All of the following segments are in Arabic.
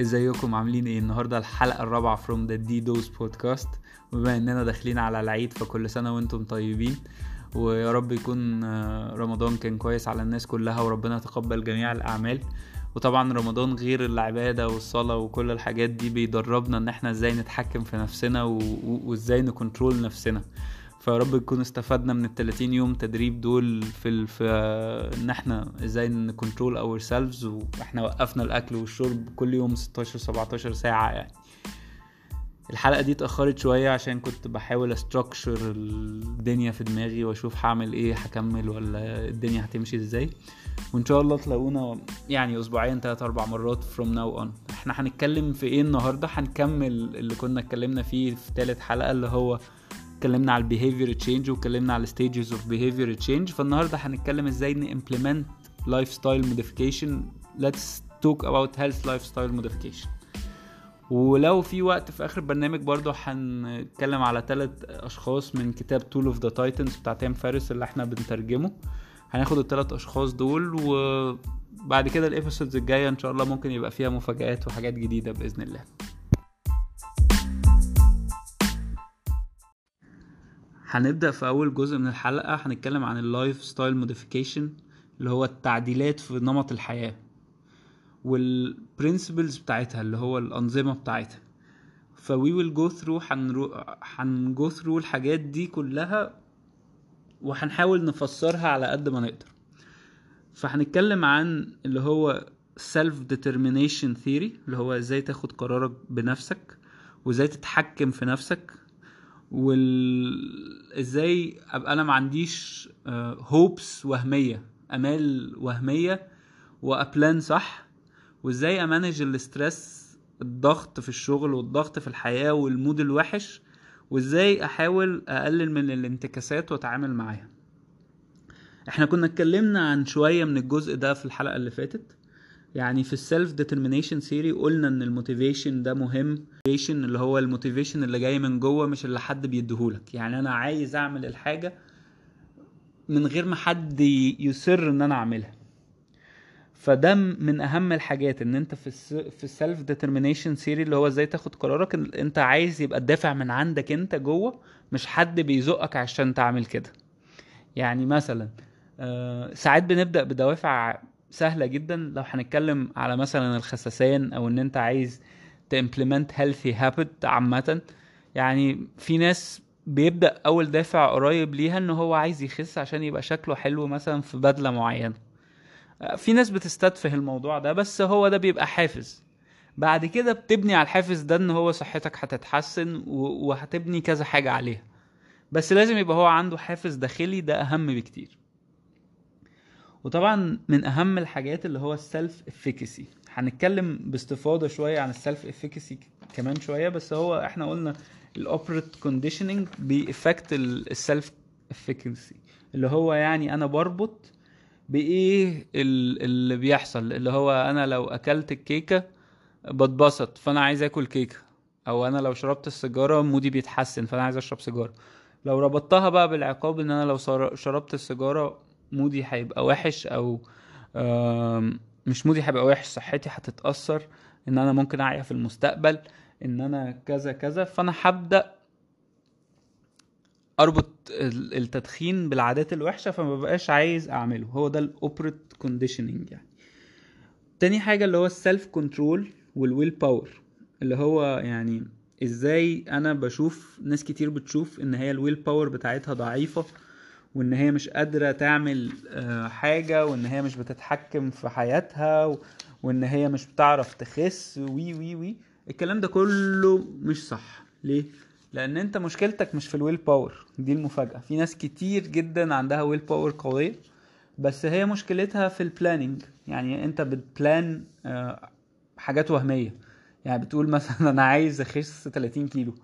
ازيكم؟ عاملين إيه؟ النهارده الحلقة الرابعة from the دي دوز بودكاست وبما اننا داخلين على العيد فكل سنة وأنتم طيبين. ويا رب يكون آه، رمضان كان كويس على الناس كلها وربنا يتقبل جميع الأعمال. وطبعا رمضان غير العبادة والصلاة وكل الحاجات دي بيدربنا إن إحنا إزاي نتحكم في نفسنا و- وإزاي ن control نفسنا. فيا رب نكون استفدنا من ال 30 يوم تدريب دول في ال... في إن إحنا إزاي ن control ourselves وإحنا وقفنا الأكل والشرب كل يوم 16 17 ساعة يعني. الحلقة دي اتأخرت شوية عشان كنت بحاول a structure الدنيا في دماغي وأشوف هعمل إيه هكمل ولا الدنيا هتمشي إزاي. وإن شاء الله تلاقونا يعني اسبوعيا تلات أربع مرات from now on. إحنا هنتكلم في إيه النهاردة؟ هنكمل اللي كنا اتكلمنا فيه في تالت حلقة اللي هو اتكلمنا على ال behavior change واتكلمنا على ال stages of behavior change فالنهاردة هنتكلم إزاي ن implement lifestyle modification let's talk about health lifestyle modification ولو في وقت في آخر البرنامج برضو هنتكلم على ثلاث أشخاص من كتاب Tools of the Titans بتاع تيم فيرس اللي إحنا بنترجمه. هناخد الثلاث أشخاص دول وبعد كده ال episodes الجاية إن شاء الله ممكن يبقى فيها مفاجآت وحاجات جديدة بإذن الله. هنبدأ في أول جزء من الحلقة هنتكلم عن ال lifestyle modification اللي هو التعديلات في نمط الحياة وال principles بتاعتها اللي هو الأنظمة بتاعتها. ف we will go through هن go through الحاجات دي كلها وهنحاول نفسرها على قد ما نقدر. فهنتكلم عن اللي هو self determination theory اللي هو إزاي تاخد قرارك بنفسك وإزاي تتحكم في نفسك. وال إزاي ابقى أنا ما عنديش hopes وهمية أمال وهمية وأ plan صح؟ وازاي أ manage ال stress الضغط في الشغل والضغط في الحياة وال mood الوحش؟ وازاي أحاول أقلل من الانتكاسات وأتعامل معاها؟ إحنا كنا اتكلمنا عن شوية من الجزء ده في الحلقة اللي فاتت. يعني في ال self determination theory قلنا إن ال motivation ده مهم. اللي هو ال motivation اللي جاي من جوه مش اللي حد بيديهولك يعني أنا عايز أعمل الحاجة من غير ما حد يصر إن أنا أعملها. فده من أهم الحاجات إن أنت في في ال self determination theory اللي هو إزاي تاخد قرارك إن أنت عايز يبقى الدافع من عندك أنت جوه مش حد بيزقك عشان تعمل كده. يعني مثلا آه، ساعات بنبدأ بدوافع سهلة جدا. لو هنتكلم على مثلا الخسسان أو إن أنت عايز تimplement healthy habit عامة يعني في ناس بيبدأ أول دافع قريب ليها إن هو عايز يخس عشان يبقى شكله حلو مثلا في بدلة معينة. آه، في ناس بتستتفه الموضوع ده بس هو ده بيبقى حافز. بعد كده بتبني على الحافز ده إن هو صحتك هتتحسن وهتبني كذا حاجة عليها. بس لازم يبقى هو عنده حافز داخلي ده أهم بكتير. وطبعا من أهم الحاجات اللي هو ال self efficacy هنتكلم باستفاضة شوية عن ال self efficacy كمان شوية بس هو إحنا قلنا ال operant conditioning بي affect ال self efficacy اللي هو يعني أنا بربط بإيه ال- اللي بيحصل. اللي هو أنا لو أكلت الكيكة بتبسط فأنا عايز آكل كيكة. أو أنا لو شربت السيجارة mood ي بيتحسن فأنا عايز أشرب سيجارة. لو ربطتها بقى بالعقاب إن أنا لو شربت السيجارة mood ي هيبقى وحش أو مش mood ي هيبقى وحش صحتي هتتأثر إن أنا ممكن أعيا في المستقبل إن أنا كذا كذا فأنا هبدأ أربط ال- التدخين بالعادات الوحشة فما بقاش عايز أعمله. هو ده ال operant conditioning يعني. تاني حاجة اللي هو ال self control وال will power اللي هو يعني إزاي أنا بشوف ناس كتير بتشوف إن هي ال will power بتاعتها ضعيفة وإن هي مش قادرة تعمل آه، حاجة وإن هي مش بتتحكم في حياتها وإن هي مش بتعرف تخس وي وي وي. الكلام ده كله مش صح. ليه؟ لأن أنت مشكلتك مش في ال will power دي المفاجأة. في ناس كتير جدا عندها will power قوية بس هي مشكلتها في ال planning يعني أنت بت plan آه، حاجات وهمية. يعني بتقول مثلا أنا عايز أخس 30 كيلو.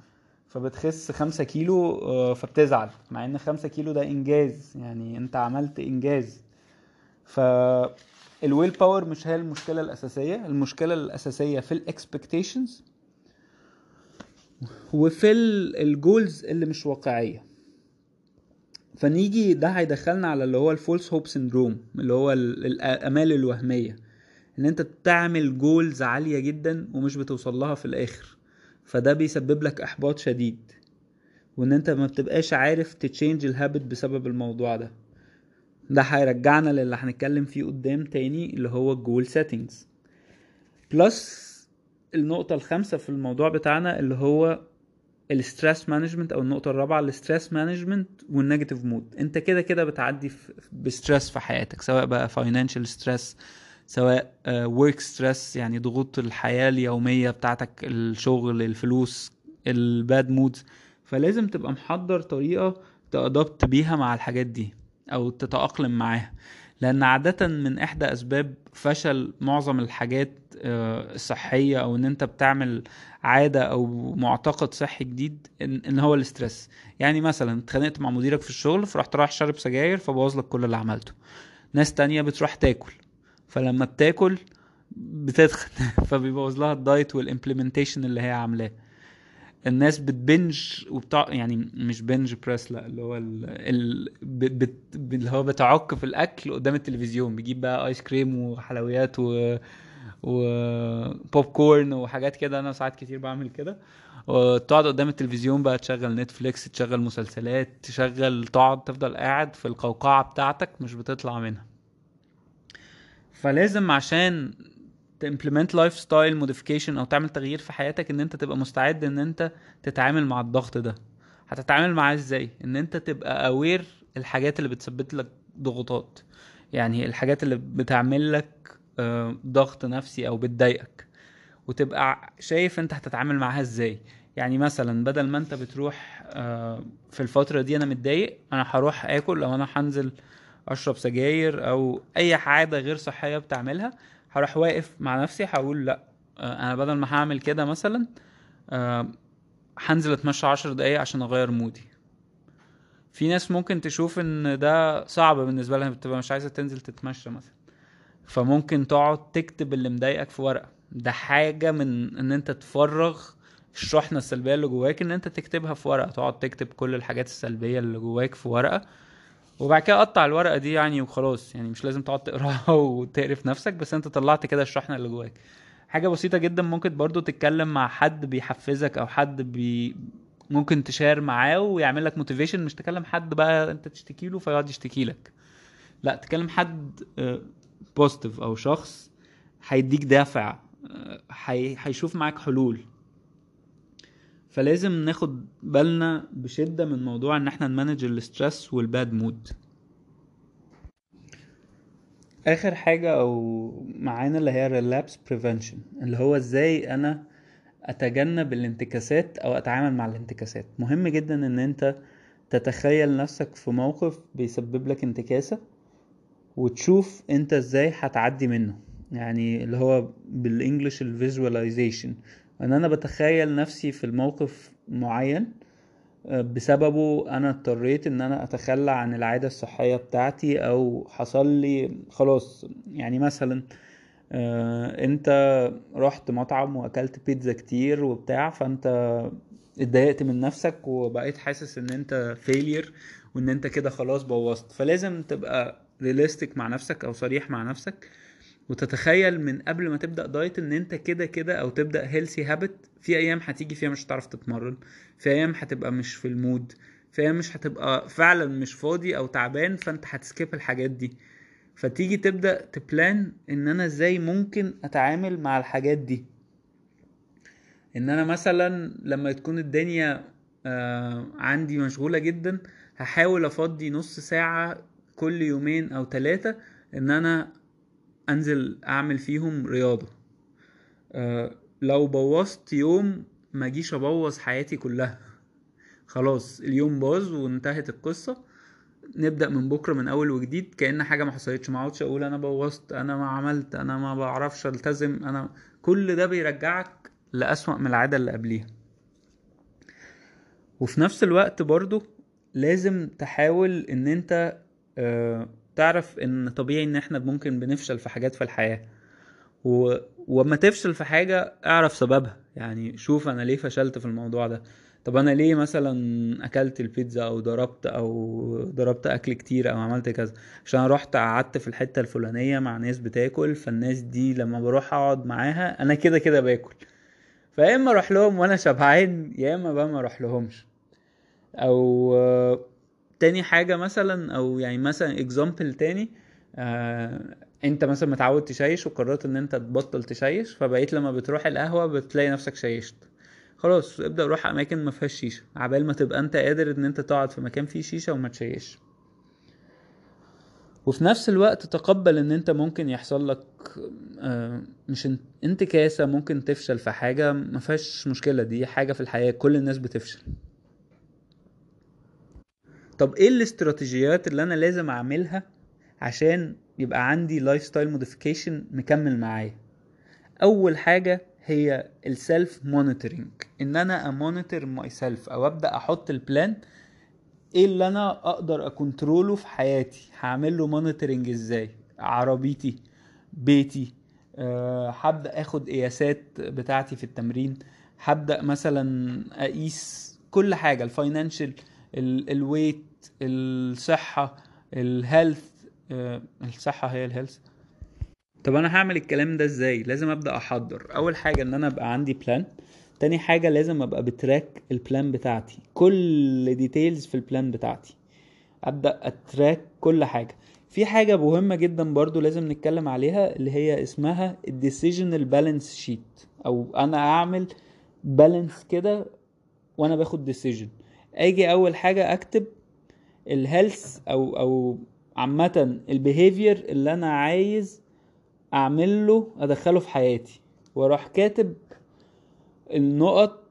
فبتخس 5 كيلو آه، فبتزعل مع إن 5 كيلو ده إنجاز يعني أنت عملت إنجاز. ف ال will power مش هي المشكلة الأساسية المشكلة الأساسية في ال expectations وفي ال goals اللي مش واقعية. فنيجي ده هيدخلنا على اللي هو ال false hope syndrome اللي هو ال- الأمال الوهمية. إن أنت بتعمل goals عالية جدا ومش بتوصل لها في الآخر. فده بيسبب لك إحباط شديد وإن أنت ما بتبقاش عارف ت change ال habit بسبب الموضوع ده. ده هيرجعنا للي هنتكلم فيه قدام تاني اللي هو ال goal settings plus النقطة الخامسة في الموضوع بتاعنا اللي هو ال stress management أو النقطة الرابعة ال stress management وال negative mood أنت كده كده بتعدي ب stress في حياتك سواء بقى financial stress سواء work stress يعني ضغوط الحياة اليومية بتاعتك الشغل الفلوس ال bad mood فلازم تبقى محضر طريقة ت adapt بيها مع الحاجات دي أو تتأقلم معاها. لأن عادة من إحدى أسباب فشل معظم الحاجات الصحية أو إن أنت بتعمل عادة أو معتقد صحي جديد إن, هو ال stress يعني مثلا اتخانقت مع مديرك في الشغل فرحت رايح شارب سجاير فبوظ لك كل اللي عملته. ناس تانية بتروح تاكل. فلما بتاكل بتتخن فبيبوظ لها الدايت وال implementation اللي هي عاملاه. الناس بت binge وبتاع يعني مش binge برضه لا اللي هو ال... بت... اللي هو بتعك في الأكل قدام التلفزيون. بيجيب بقى ايس كريم وحلويات و وبوب كورن وحاجات كده. أنا ساعات كتير بعمل كده. وتقعد قدام التلفزيون بقى تشغل نتفليكس تشغل مسلسلات تشغل تقعد تفضل قاعد في القوقعة بتاعتك مش بتطلع منها. فلازم عشان ت implement lifestyle modification أو تعمل تغيير في حياتك إن أنت تبقى مستعد إن أنت تتعامل مع الضغط ده. هتتعامل معاه إزاي؟ إن أنت تبقى aware الحاجات اللي بتثبت لك ضغوطات. يعني الحاجات اللي بتعمل لك ضغط نفسي أو بتضايقك. وتبقى شايف أنت هتتعامل معاها إزاي. يعني مثلا بدل ما أنت بتروح في الفترة دي أنا متضايق أنا هروح آكل أو أنا هنزل اشرب سجاير أو اي عادة غير صحية بتعملها هروح واقف مع نفسي هقول لا أنا بدل ما هعمل كده مثلا هنزل اتمشى عشر دقايق عشان اغير مودي. في ناس ممكن تشوف ان ده صعب بالنسبة لها بتبقى مش عايزة تنزل تتمشى مثلا. فممكن تقعد تكتب اللي مضايقك في ورقة. ده حاجة من ان انت تفرغ الشحنة السلبية اللي جواك ان انت تكتبها في ورقة. تقعد تكتب كل الحاجات السلبية اللي جواك في ورقة وبعد كده قطع الورقة دي يعني وخلاص يعني مش لازم تقعد تقراها وتقرف نفسك بس انت طلعت كده الشحنة اللي جواك. حاجة بسيطة جدا ممكن برضو تتكلم مع حد بيحفزك أو حد بي ممكن ت share معاه ويعمل لك motivation مش تكلم حد بقى انت تشتكي له فيقعد يشتكي لك. لا تكلم حد positive أو شخص هيديك دافع هيشوف معاك حلول. فلازم ناخد بالنا بشدة من موضوع إن إحنا ن manage ال stress وال bad mood. آخر حاجة أو معانا اللي هي relapse prevention اللي هو إزاي أنا أتجنب الانتكاسات أو أتعامل مع الانتكاسات. مهم جدا إن أنت تتخيل نفسك في موقف بيسبب لك انتكاسة وتشوف أنت إزاي هتعدي منه. يعني اللي هو بالإنجلش الفيجواليزيشن إن أنا بتخيل نفسي في الموقف معين بسببه أنا اضطريت إن أنا أتخلى عن العادة الصحية بتاعتي أو حصل لي خلاص يعني مثلا أنت رحت مطعم وأكلت بيتزا كتير وبتاع فأنت اتضايقت من نفسك وبقيت حاسس إن أنت failure وإن أنت كده خلاص بوظت. فلازم تبقى realistic مع نفسك أو صريح مع نفسك. وتتخيل من قبل ما تبدأ دايت إن أنت كده كده أو تبدأ healthy habit في أيام هتيجي فيها مش هتعرف تتمرن في أيام هتبقى مش في ال mood في أيام مش هتبقى فعلا مش فاضي أو تعبان فأنت هت skip الحاجات دي. فتيجي تبدأ تبلان إن أنا إزاي ممكن أتعامل مع الحاجات دي. إن أنا مثلا لما تكون الدنيا آه عندي مشغولة جدا هحاول أفضي نص ساعة كل يومين أو ثلاثة إن أنا انزل اعمل فيهم رياضة. أه لو بوظت يوم ما اجيش ابوظ حياتي كلها. خلاص اليوم باظ وانتهت القصة. نبدأ من بكرة من أول وجديد كأن حاجة ما حصلتش. ما اقعدش أقول أنا بوظت أنا ما عملت أنا ما بعرفش التزم أنا كل ده بيرجعك لأسوأ من العادة اللي قبليها. وفي نفس الوقت برضو لازم تحاول إن أنت أه تعرف إن طبيعي إن إحنا ممكن بنفشل في حاجات في الحياة. و... وما تفشل في حاجة أعرف سببها. يعني شوف أنا ليه فشلت في الموضوع ده. طب أنا ليه مثلا أكلت البيتزا أو ضربت أو ضربت أكل كتير أو عملت كذا؟ عشان رحت قعدت في الحتة الفلانية مع ناس بتاكل فالناس دي لما بروح أقعد معاها أنا كده كده باكل. فيا إما أروح لهم وأنا شبعان يا إما بقى ما أروح لهمش. أو تاني حاجة مثلا أو يعني مثلا اكزامبل تاني آه أنت مثلا متعود تشيش وقررت إن أنت تبطل تشيش فبقيت لما بتروح القهوة بتلاقي نفسك شيشت. خلاص ابدأ روح اماكن ما فيهاش شيشة عبال ما تبقى أنت قادر إن أنت تقعد في مكان فيه شيشة وما تشيش. وفي نفس الوقت تقبل إن أنت ممكن يحصل لك آه، مش انتكاسة ممكن تفشل في حاجة ما فيهاش مشكلة دي حاجة في الحياة كل الناس بتفشل. طب إيه الاستراتيجيات اللي أنا لازم أعملها عشان يبقى عندي lifestyle modification مكمل معايا؟ أول حاجة هي ال self monitoring إن أنا أ monitor myself أو أبدأ أحط ال plan إيه اللي أنا أقدر أ control ه في حياتي؟ هعمل له monitoring إزاي؟ عربيتي؟ بيتي؟ أه هبدأ آخد قياسات بتاعتي في التمرين؟ هبدأ مثلا أقيس كل حاجة ال financial ال weight الصحة ال health أه الصحة هي ال health طب أنا هعمل الكلام ده إزاي؟ لازم أبدأ أحضر. أول حاجة إن أنا أبقى عندي plan تاني حاجة لازم أبقى ب track ال plan بتاعتي. كل details في ال plan بتاعتي. أبدأ أ track كل حاجة. في حاجة مهمة جدا برضو لازم نتكلم عليها اللي هي اسمها ال decisional balance sheet أو أنا أعمل balance كده وأنا باخد decision أجي أول حاجة أكتب ال health أو أو عامة ال behavior اللي أنا عايز اعمل له أدخله في حياتي. وأروح كاتب النقط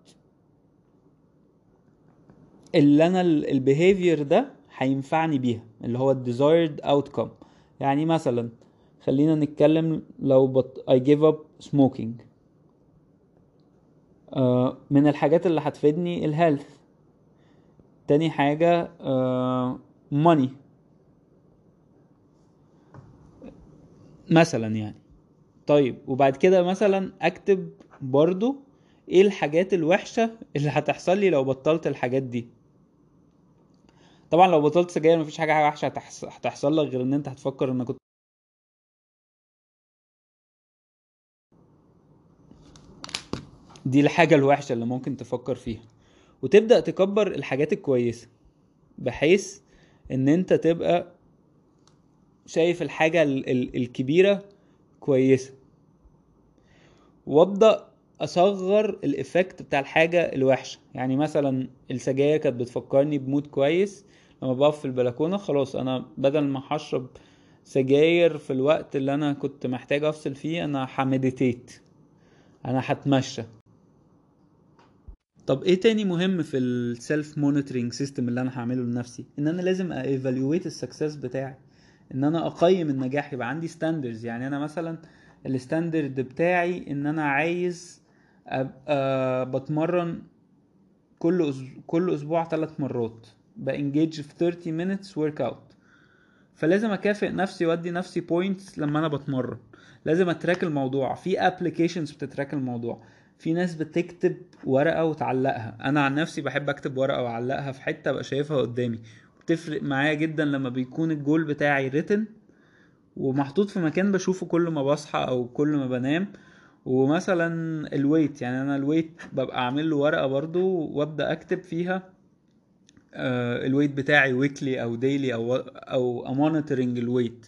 اللي أنا ال behavior ده هينفعني بيها اللي هو ال desired outcome يعني مثلا خلينا نتكلم لو بط... I give up smoking. آه من الحاجات اللي هتفيدني الهيلث تاني حاجة آه money. مثلا يعني. طيب وبعد كده مثلا أكتب برضو إيه الحاجات الوحشة اللي هتحصل لي لو بطلت الحاجات دي. طبعا لو بطلت سجاير مفيش حاجة وحشة هتحصل لك غير إن أنت هتفكر إنك كنت دي الحاجة الوحشة اللي ممكن تفكر فيها. وتبدأ تكبر الحاجات الكويسة بحيث إن أنت تبقى شايف الحاجة الكبيرة كويسة. وأبدأ أصغر ال effect بتاع الحاجة الوحشة. يعني مثلا السجاير كانت بتفكرني ب mood كويس لما بقف في البلكونة خلاص أنا بدل ما هشرب سجاير في الوقت اللي أنا كنت محتاج أفصل فيه أنا ه meditate أنا هتمشى. طب إيه تاني مهم في ال self monitoring system اللي أنا هعمله لنفسي؟ ان أنا لازم evaluate ال success بتاعي. ان أنا اقيم النجاح يبقى عندي standards يعني أنا مثلا ال standard بتاعي ان أنا عايز أبقى بتمرن كل أسبوع كل أسبوع ثلاث مرات. ب engage في 30 minutes workout فلازم أكافئ نفسي وأدي نفسي points لما أنا بتمرن. لازم أ track الموضوع. في applications بت track الموضوع. في ناس بتكتب ورقة وتعلقها. أنا عن نفسي بحب أكتب ورقة وأعلقها في حتة أبقى شايفها قدامي. بتفرق معايا جدا لما بيكون الجول بتاعي written ومحطوط في مكان بشوفه كل ما بصحى أو كل ما بنام. ومثلا ال weight يعني أنا ال weight ببقى اعمل له ورقة برضو وأبدأ أكتب فيها آه ال weight بتاعي weekly أو daily أو أو ا monitoring ال weight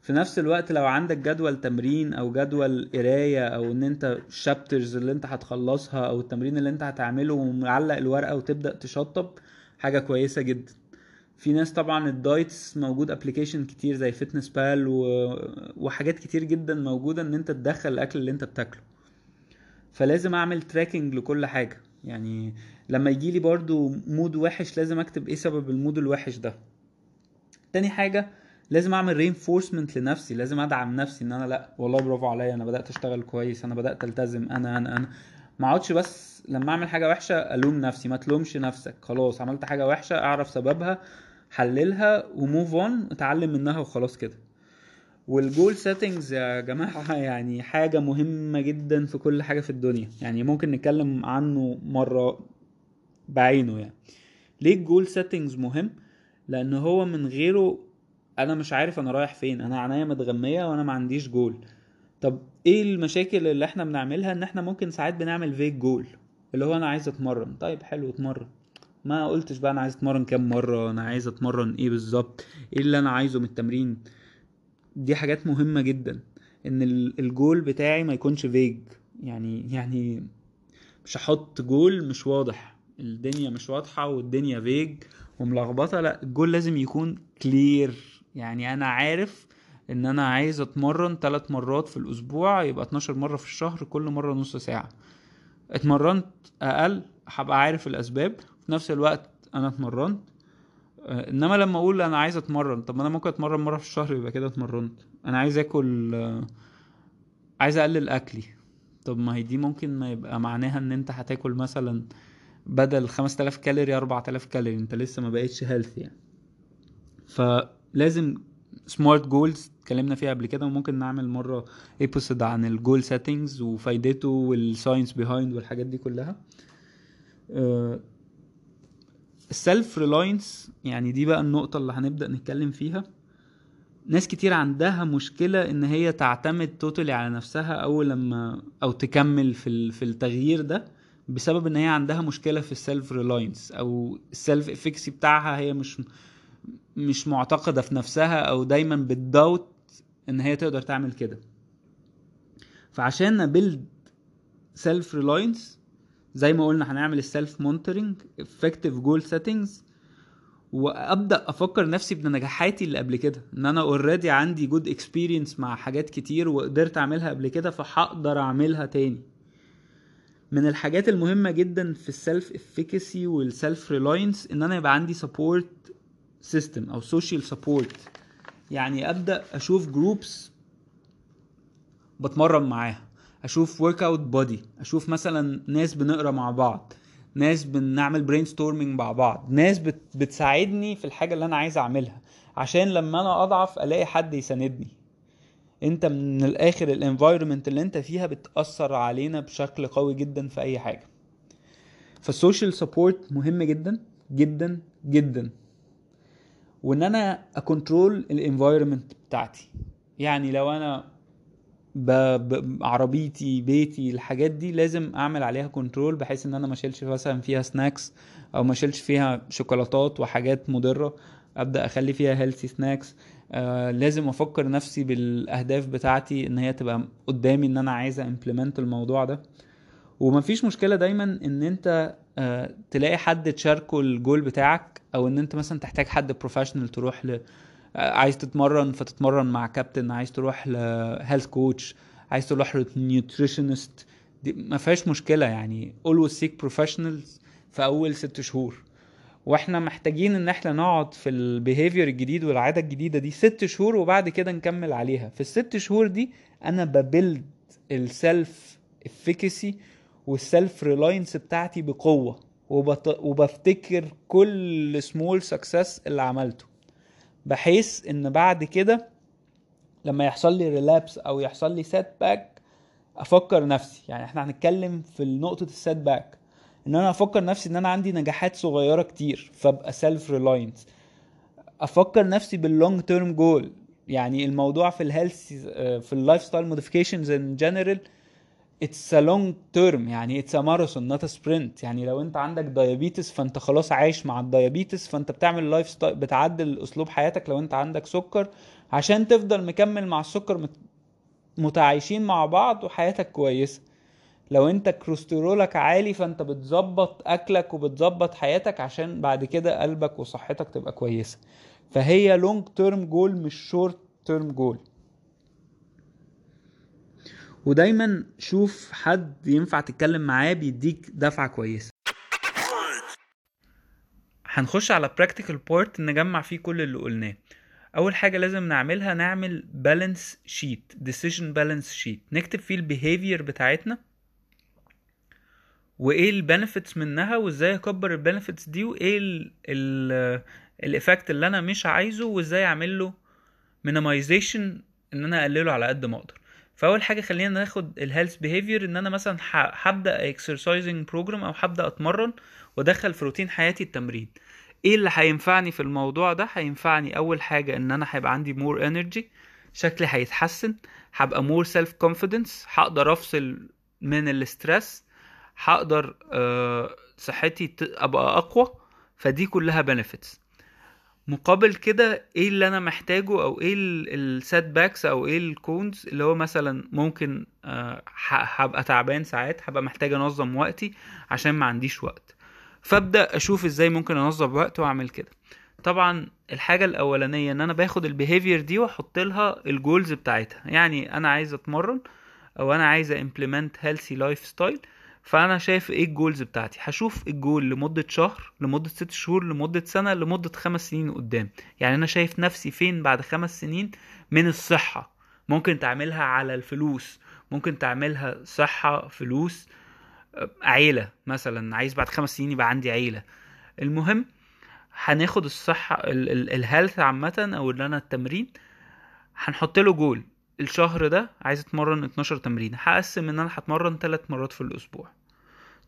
في نفس الوقت لو عندك جدول تمرين أو جدول قراية أو إن أنت ال chapters اللي أنت هتخلصها أو التمرين اللي أنت هتعمله ومعلق الورقة وتبدأ تشطب حاجة كويسة جدا. في ناس طبعا ال diets موجود application كتير زي فيتنس بال و... وحاجات كتير جدا موجودة إن أنت تدخل الأكل اللي أنت بتاكله. فلازم أعمل tracking لكل حاجة. يعني لما يجي لي برضو mood وحش لازم أكتب إيه سبب ال mood الوحش ده. تاني حاجة لازم اعمل reinforcement لنفسي لازم ادعم نفسي ان أنا لا. والله برافو عليا أنا بدأت اشتغل كويس أنا بدأت التزم أنا أنا أنا. ما اقعدش بس لما اعمل حاجة وحشة الوم نفسي ما تلومش نفسك. خلاص عملت حاجة وحشة اعرف سببها حللها و move on اتعلم منها وخلاص كده. وال goal settings يا جماعة يعني حاجة مهمة جدا في كل حاجة في الدنيا. يعني ممكن نتكلم عنه مرة بعينه يعني. ليه ال goal settings مهم؟ لأن هو من غيره أنا مش عارف أنا رايح فين أنا عينيا متغمية وأنا ما عنديش جول. طب إيه المشاكل اللي إحنا بنعملها ان إحنا ممكن ساعات بنعمل vague goal اللي هو أنا عايز اتمرن. طيب حلو اتمرن. ما قلتش بقى أنا عايز اتمرن كام مرة أنا عايز اتمرن إيه بالظبط إيه اللي أنا عايزه من التمرين. دي حاجات مهمة جدا ان الجول بتاعي ما يكونش vague يعني يعني مش هحط جول مش واضح. الدنيا مش واضحة والدنيا vague وملخبطة لا الجول لازم يكون clear يعني أنا عارف إن أنا عايز أتمرن ثلاث مرات في الأسبوع يبقى 12 مرة في الشهر كل مرة نص ساعة. اتمرنت أقل هبقى عارف الأسباب. في نفس الوقت أنا اتمرنت. آه، إنما لما أقول أنا عايز أتمرن طب أنا ممكن أتمرن مرة في الشهر يبقى كده اتمرنت. أنا عايز آكل آه، عايز أقلل أكلي. طب ما هي دي ممكن ما يبقى معناها إن أنت هتاكل مثلا بدل 5000 كالوري 4000 كالوري. أنت لسه ما بقتش health يعني. فلازم smart goals اتكلمنا فيها قبل كده وممكن نعمل مرة episode عن ال goal settings وفايدته وال science behind والحاجات دي كلها. ال self reliance يعني دي بقى النقطة اللي هنبدأ نتكلم فيها. ناس كتير عندها مشكلة إن هي تعتمد totally على نفسها أول لما أو تكمل في في التغيير ده بسبب إن هي عندها مشكلة في ال self reliance أو ال self efficacy بتاعها هي مش مش معتقدة في نفسها أو دايما بتداوت إن هي تقدر تعمل كده. فعشان ن build self reliance زي ما قلنا هنعمل ال self monitoring effective goal settings وأبدأ أفكر نفسي بنجاحاتي اللي قبل كده. إن أنا already عندي good experience مع حاجات كتير وقدرت أعملها قبل كده فهقدر أعملها تاني. من الحاجات المهمة جدا في ال self efficacy وال self reliance إن أنا يبقى عندي support system أو social support يعني أبدأ أشوف groups بتمرن معاها. أشوف workout buddy أشوف مثلا ناس بنقرأ مع بعض. ناس بنعمل brainstorming مع بعض. ناس بت بتساعدني في الحاجة اللي أنا عايز أعملها. عشان لما أنا أضعف ألاقي حد يساندني. أنت من الآخر ال environment اللي أنت فيها بتأثر علينا بشكل قوي جدا في أي حاجة. فال social support مهم جدا جدا جدا. وإن أنا ا control ال environment بتاعتي. يعني لو أنا ب... ب... عربيتي بيتي الحاجات دي لازم أعمل عليها control بحيث إن أنا ما أشيلش مثلا فيها snacks أو ما أشيلش فيها شوكولاتات وحاجات مضرة أبدأ أخلي فيها healthy snacks آه لازم أفكر نفسي بالأهداف بتاعتي إن هي تبقى قدامي إن أنا عايز implement الموضوع ده. ومفيش مشكلة دايما إن أنت آه تلاقي حد تشاركه الجول بتاعك أو إن أنت مثلا تحتاج حد professional تروح ل عايز تتمرن فتتمرن مع كابتن عايز تروح ل health coach عايز تروح ل nutritionist دي ما فيهاش مشكلة يعني always seek professionals في أول ست شهور. وإحنا محتاجين إن إحنا نقعد في ال behavior الجديد والعادة الجديدة دي ست شهور وبعد كده نكمل عليها. في الست شهور دي أنا ب build ال self efficacy وال self reliance بتاعتي بقوة وبط... وبفتكر كل small success اللي عملته. بحيث إن بعد كده لما يحصل لي relapse أو يحصل لي setback أفكر نفسي. يعني إحنا هنتكلم في نقطة ال setback إن أنا أفكر نفسي إن أنا عندي نجاحات صغيرة كتير فأبقى self reliance أفكر نفسي بال long term goal يعني الموضوع في ال health في ال lifestyle modifications in general it's a long term يعني it's a marathon not a sprint يعني لو انت عندك diabetes فانت خلاص عايش مع ال diabetes فانت بتعمل lifestyle بتعدل اسلوب حياتك لو انت عندك سكر. عشان تفضل مكمل مع السكر متعايشين مع بعض وحياتك كويسة. لو انت كوليسترولك عالي فانت بتظبط أكلك وبتظبط حياتك عشان بعد كده قلبك وصحتك تبقى كويسة. فهي long term goal مش short term goal ودايما شوف حد ينفع تتكلم معاه بيديك دفعة كويسة. هنخش على practical part نجمع فيه كل اللي قلناه. أول حاجة لازم نعملها نعمل balance sheet decision balance sheet نكتب فيه ال behavior بتاعتنا وإيه ال benefits منها وإزاي أكبر ال benefits دي وإيه ال effect اللي أنا مش عايزه وإزاي أعمل له minimization إن أنا أقلله على قد ما أقدر. فأول حاجة خلينا ناخد ال health behavior إن أنا مثلا هبدأ exercising program أو هبدأ أتمرن وادخل في روتين حياتي التمرين. إيه اللي هينفعني في الموضوع ده؟ هينفعني أول حاجة إن أنا هيبقى عندي more energy شكلي هيتحسن هبقى more self confidence هقدر أفصل من ال stress هقدر أه صحتي أبقى أقوى فدي كلها benefits مقابل كده إيه اللي أنا محتاجه أو إيه ال setbacks أو إيه ال cons اللي هو مثلا ممكن آه، هبقى تعبان ساعات هبقى محتاج انظم وقتي عشان ما عنديش وقت. فابدأ أشوف إزاي ممكن انظم وقت واعمل كده. طبعا الحاجة الأولانية إن أنا باخد ال behavior دي واحط لها ال goals بتاعتها. يعني أنا عايز أتمرن أو أنا عايز implement healthy lifestyle فأنا شايف إيه ال goals بتاعتي. هشوف الجول لمدة شهر لمدة ست شهور لمدة سنة لمدة خمس سنين قدام. يعني أنا شايف نفسي فين بعد خمس سنين؟ من الصحة. ممكن تعملها على الفلوس. ممكن تعملها صحة فلوس. عيلة مثلا. عايز بعد خمس سنين يبقى عندي عيلة. المهم هناخد الصحة ال health عامة أو اللي أنا التمرين هنحط له جول. الشهر ده عايز اتمرن 12 تمرين هقسم ان أنا هتمرن 3 مرات في الأسبوع.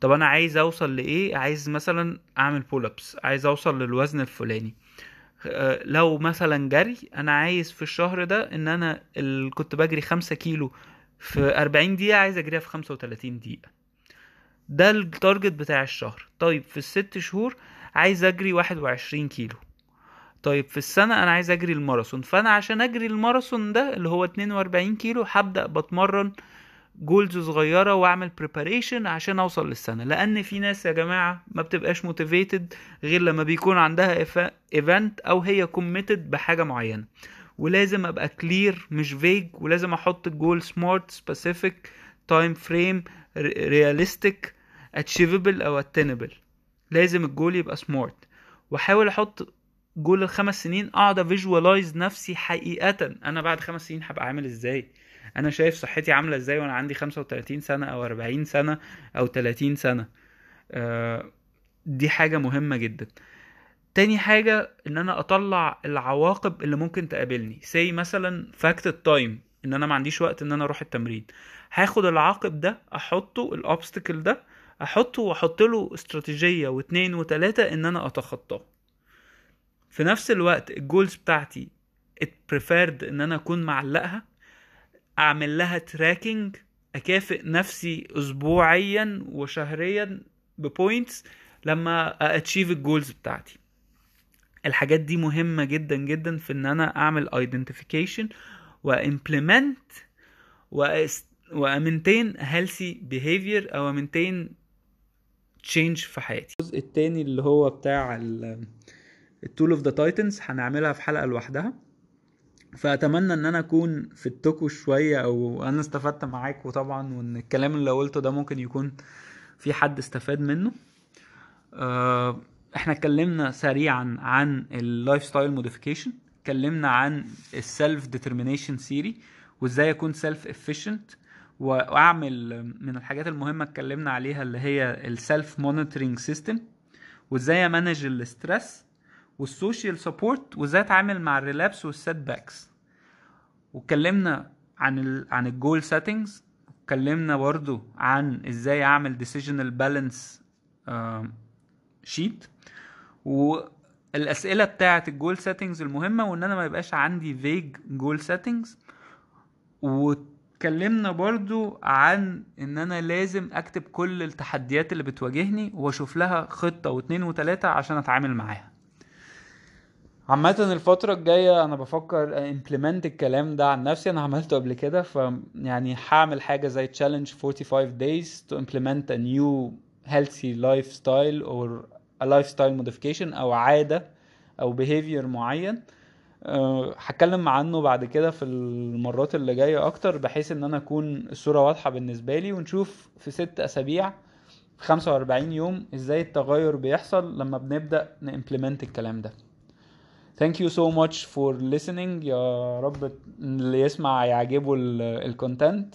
طب أنا عايز اوصل لإيه؟ عايز مثلا اعمل pull ups عايز اوصل للوزن الفلاني. آه، لو مثلا جري أنا عايز في الشهر ده ان أنا ال... كنت بجري 5 كيلو في 40 دقيقة عايز اجريها في 35 دقيقة. ده ال target بتاع الشهر. طيب في الست شهور عايز اجري 21 كيلو. طيب في السنة أنا عايز أجري الماراثون فأنا عشان أجري الماراثون ده اللي هو 42 كيلو هبدأ بتمرن goals صغيرة وأعمل preparation عشان أوصل للسنة. لأن في ناس يا جماعة ما بتبقاش motivated غير لما بيكون عندها event أو هي committed بحاجة معينة. ولازم أبقى clear مش vague ولازم أحط ال goal smart specific time frame realistic achievable أو attainable لازم الجول يبقى smart وأحاول أحط جول الخمس سنين اقعد ا visualize نفسي حقيقة. أنا بعد خمس سنين هبقى عامل إزاي؟ أنا شايف صحتي عاملة إزاي وأنا عندي 35 سنة أو 40 سنة أو 30 سنة. آه، دي حاجة مهمة جدا. تاني حاجة ان أنا اطلع العواقب اللي ممكن تقابلني. say مثلا فاكت ال time ان أنا ما عنديش وقت ان أنا أروح التمرين. هاخد العاقب ده احطه ال obstacle ده احطه واحط له استراتيجية واتنين وتلاتة ان أنا اتخطاه. في نفس الوقت ال goals بتاعتي preferred إن أنا أكون معلقها أعمل لها tracking أكافئ نفسي اسبوعيا وشهريا ب points لما achieve ال goals بتاعتي. الحاجات دي مهمة جدا جدا في إن أنا أعمل identification و implement و maintain healthy behavior أو ا maintain change في حياتي. الجزء التاني اللي هو بتاع ال tool of the titans هنعملها في حلقة لوحدها. فأتمنى إن أنا أكون في ال talk شوية أو أنا استفدت معاكم طبعا وإن الكلام اللي قلته ده ممكن يكون في حد استفاد منه. آه، إحنا اتكلمنا سريعا عن ال lifestyle modification اتكلمنا عن ال self determination theory وإزاي أكون self efficient وأعمل من الحاجات المهمة اتكلمنا عليها اللي هي ال self monitoring system وإزاي أ manage ال stress وال social support وازاي اتعامل مع ال relapse وال setbacks واتكلمنا عن ال عن ال goal settings اتكلمنا برضو عن إزاي اعمل decisional balance sheet والأسئلة بتاعه ال goal settings المهمة وإن أنا ما يبقاش عندي vague goal settings واتكلمنا برضو عن إن أنا لازم أكتب كل التحديات اللي بتواجهني وأشوف لها خطة واتنين وتلاتة عشان أتعامل معاها. عامة الفترة الجاية أنا بفكر امبلمنت الكلام ده عن نفسي. أنا عملته قبل كده ف يعني هعمل حاجة زي challenge 45 days to implement a new healthy lifestyle or a lifestyle modification أو عادة أو behavior معين. أه، هتكلم عنه بعد كده في المرات اللي جاية أكتر بحيث إن أنا أكون الصورة واضحة بالنسبة لي ونشوف في ست أسابيع في 45 يوم إزاي التغير بيحصل لما بنبدأ نimplement الكلام ده. Thank you so much for listening. يا رب اللي يسمع يعجبه ال content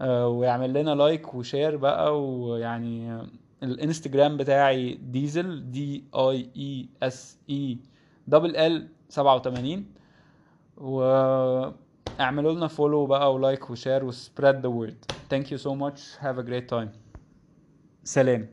ويعمل لنا like و share بقى ويعني آه، الانستجرام بتاعي ديزل D I E S E double L 87 واعملوا لنا follow بقى و like و share و spread the word Thank you so much. Have a great time. سلام.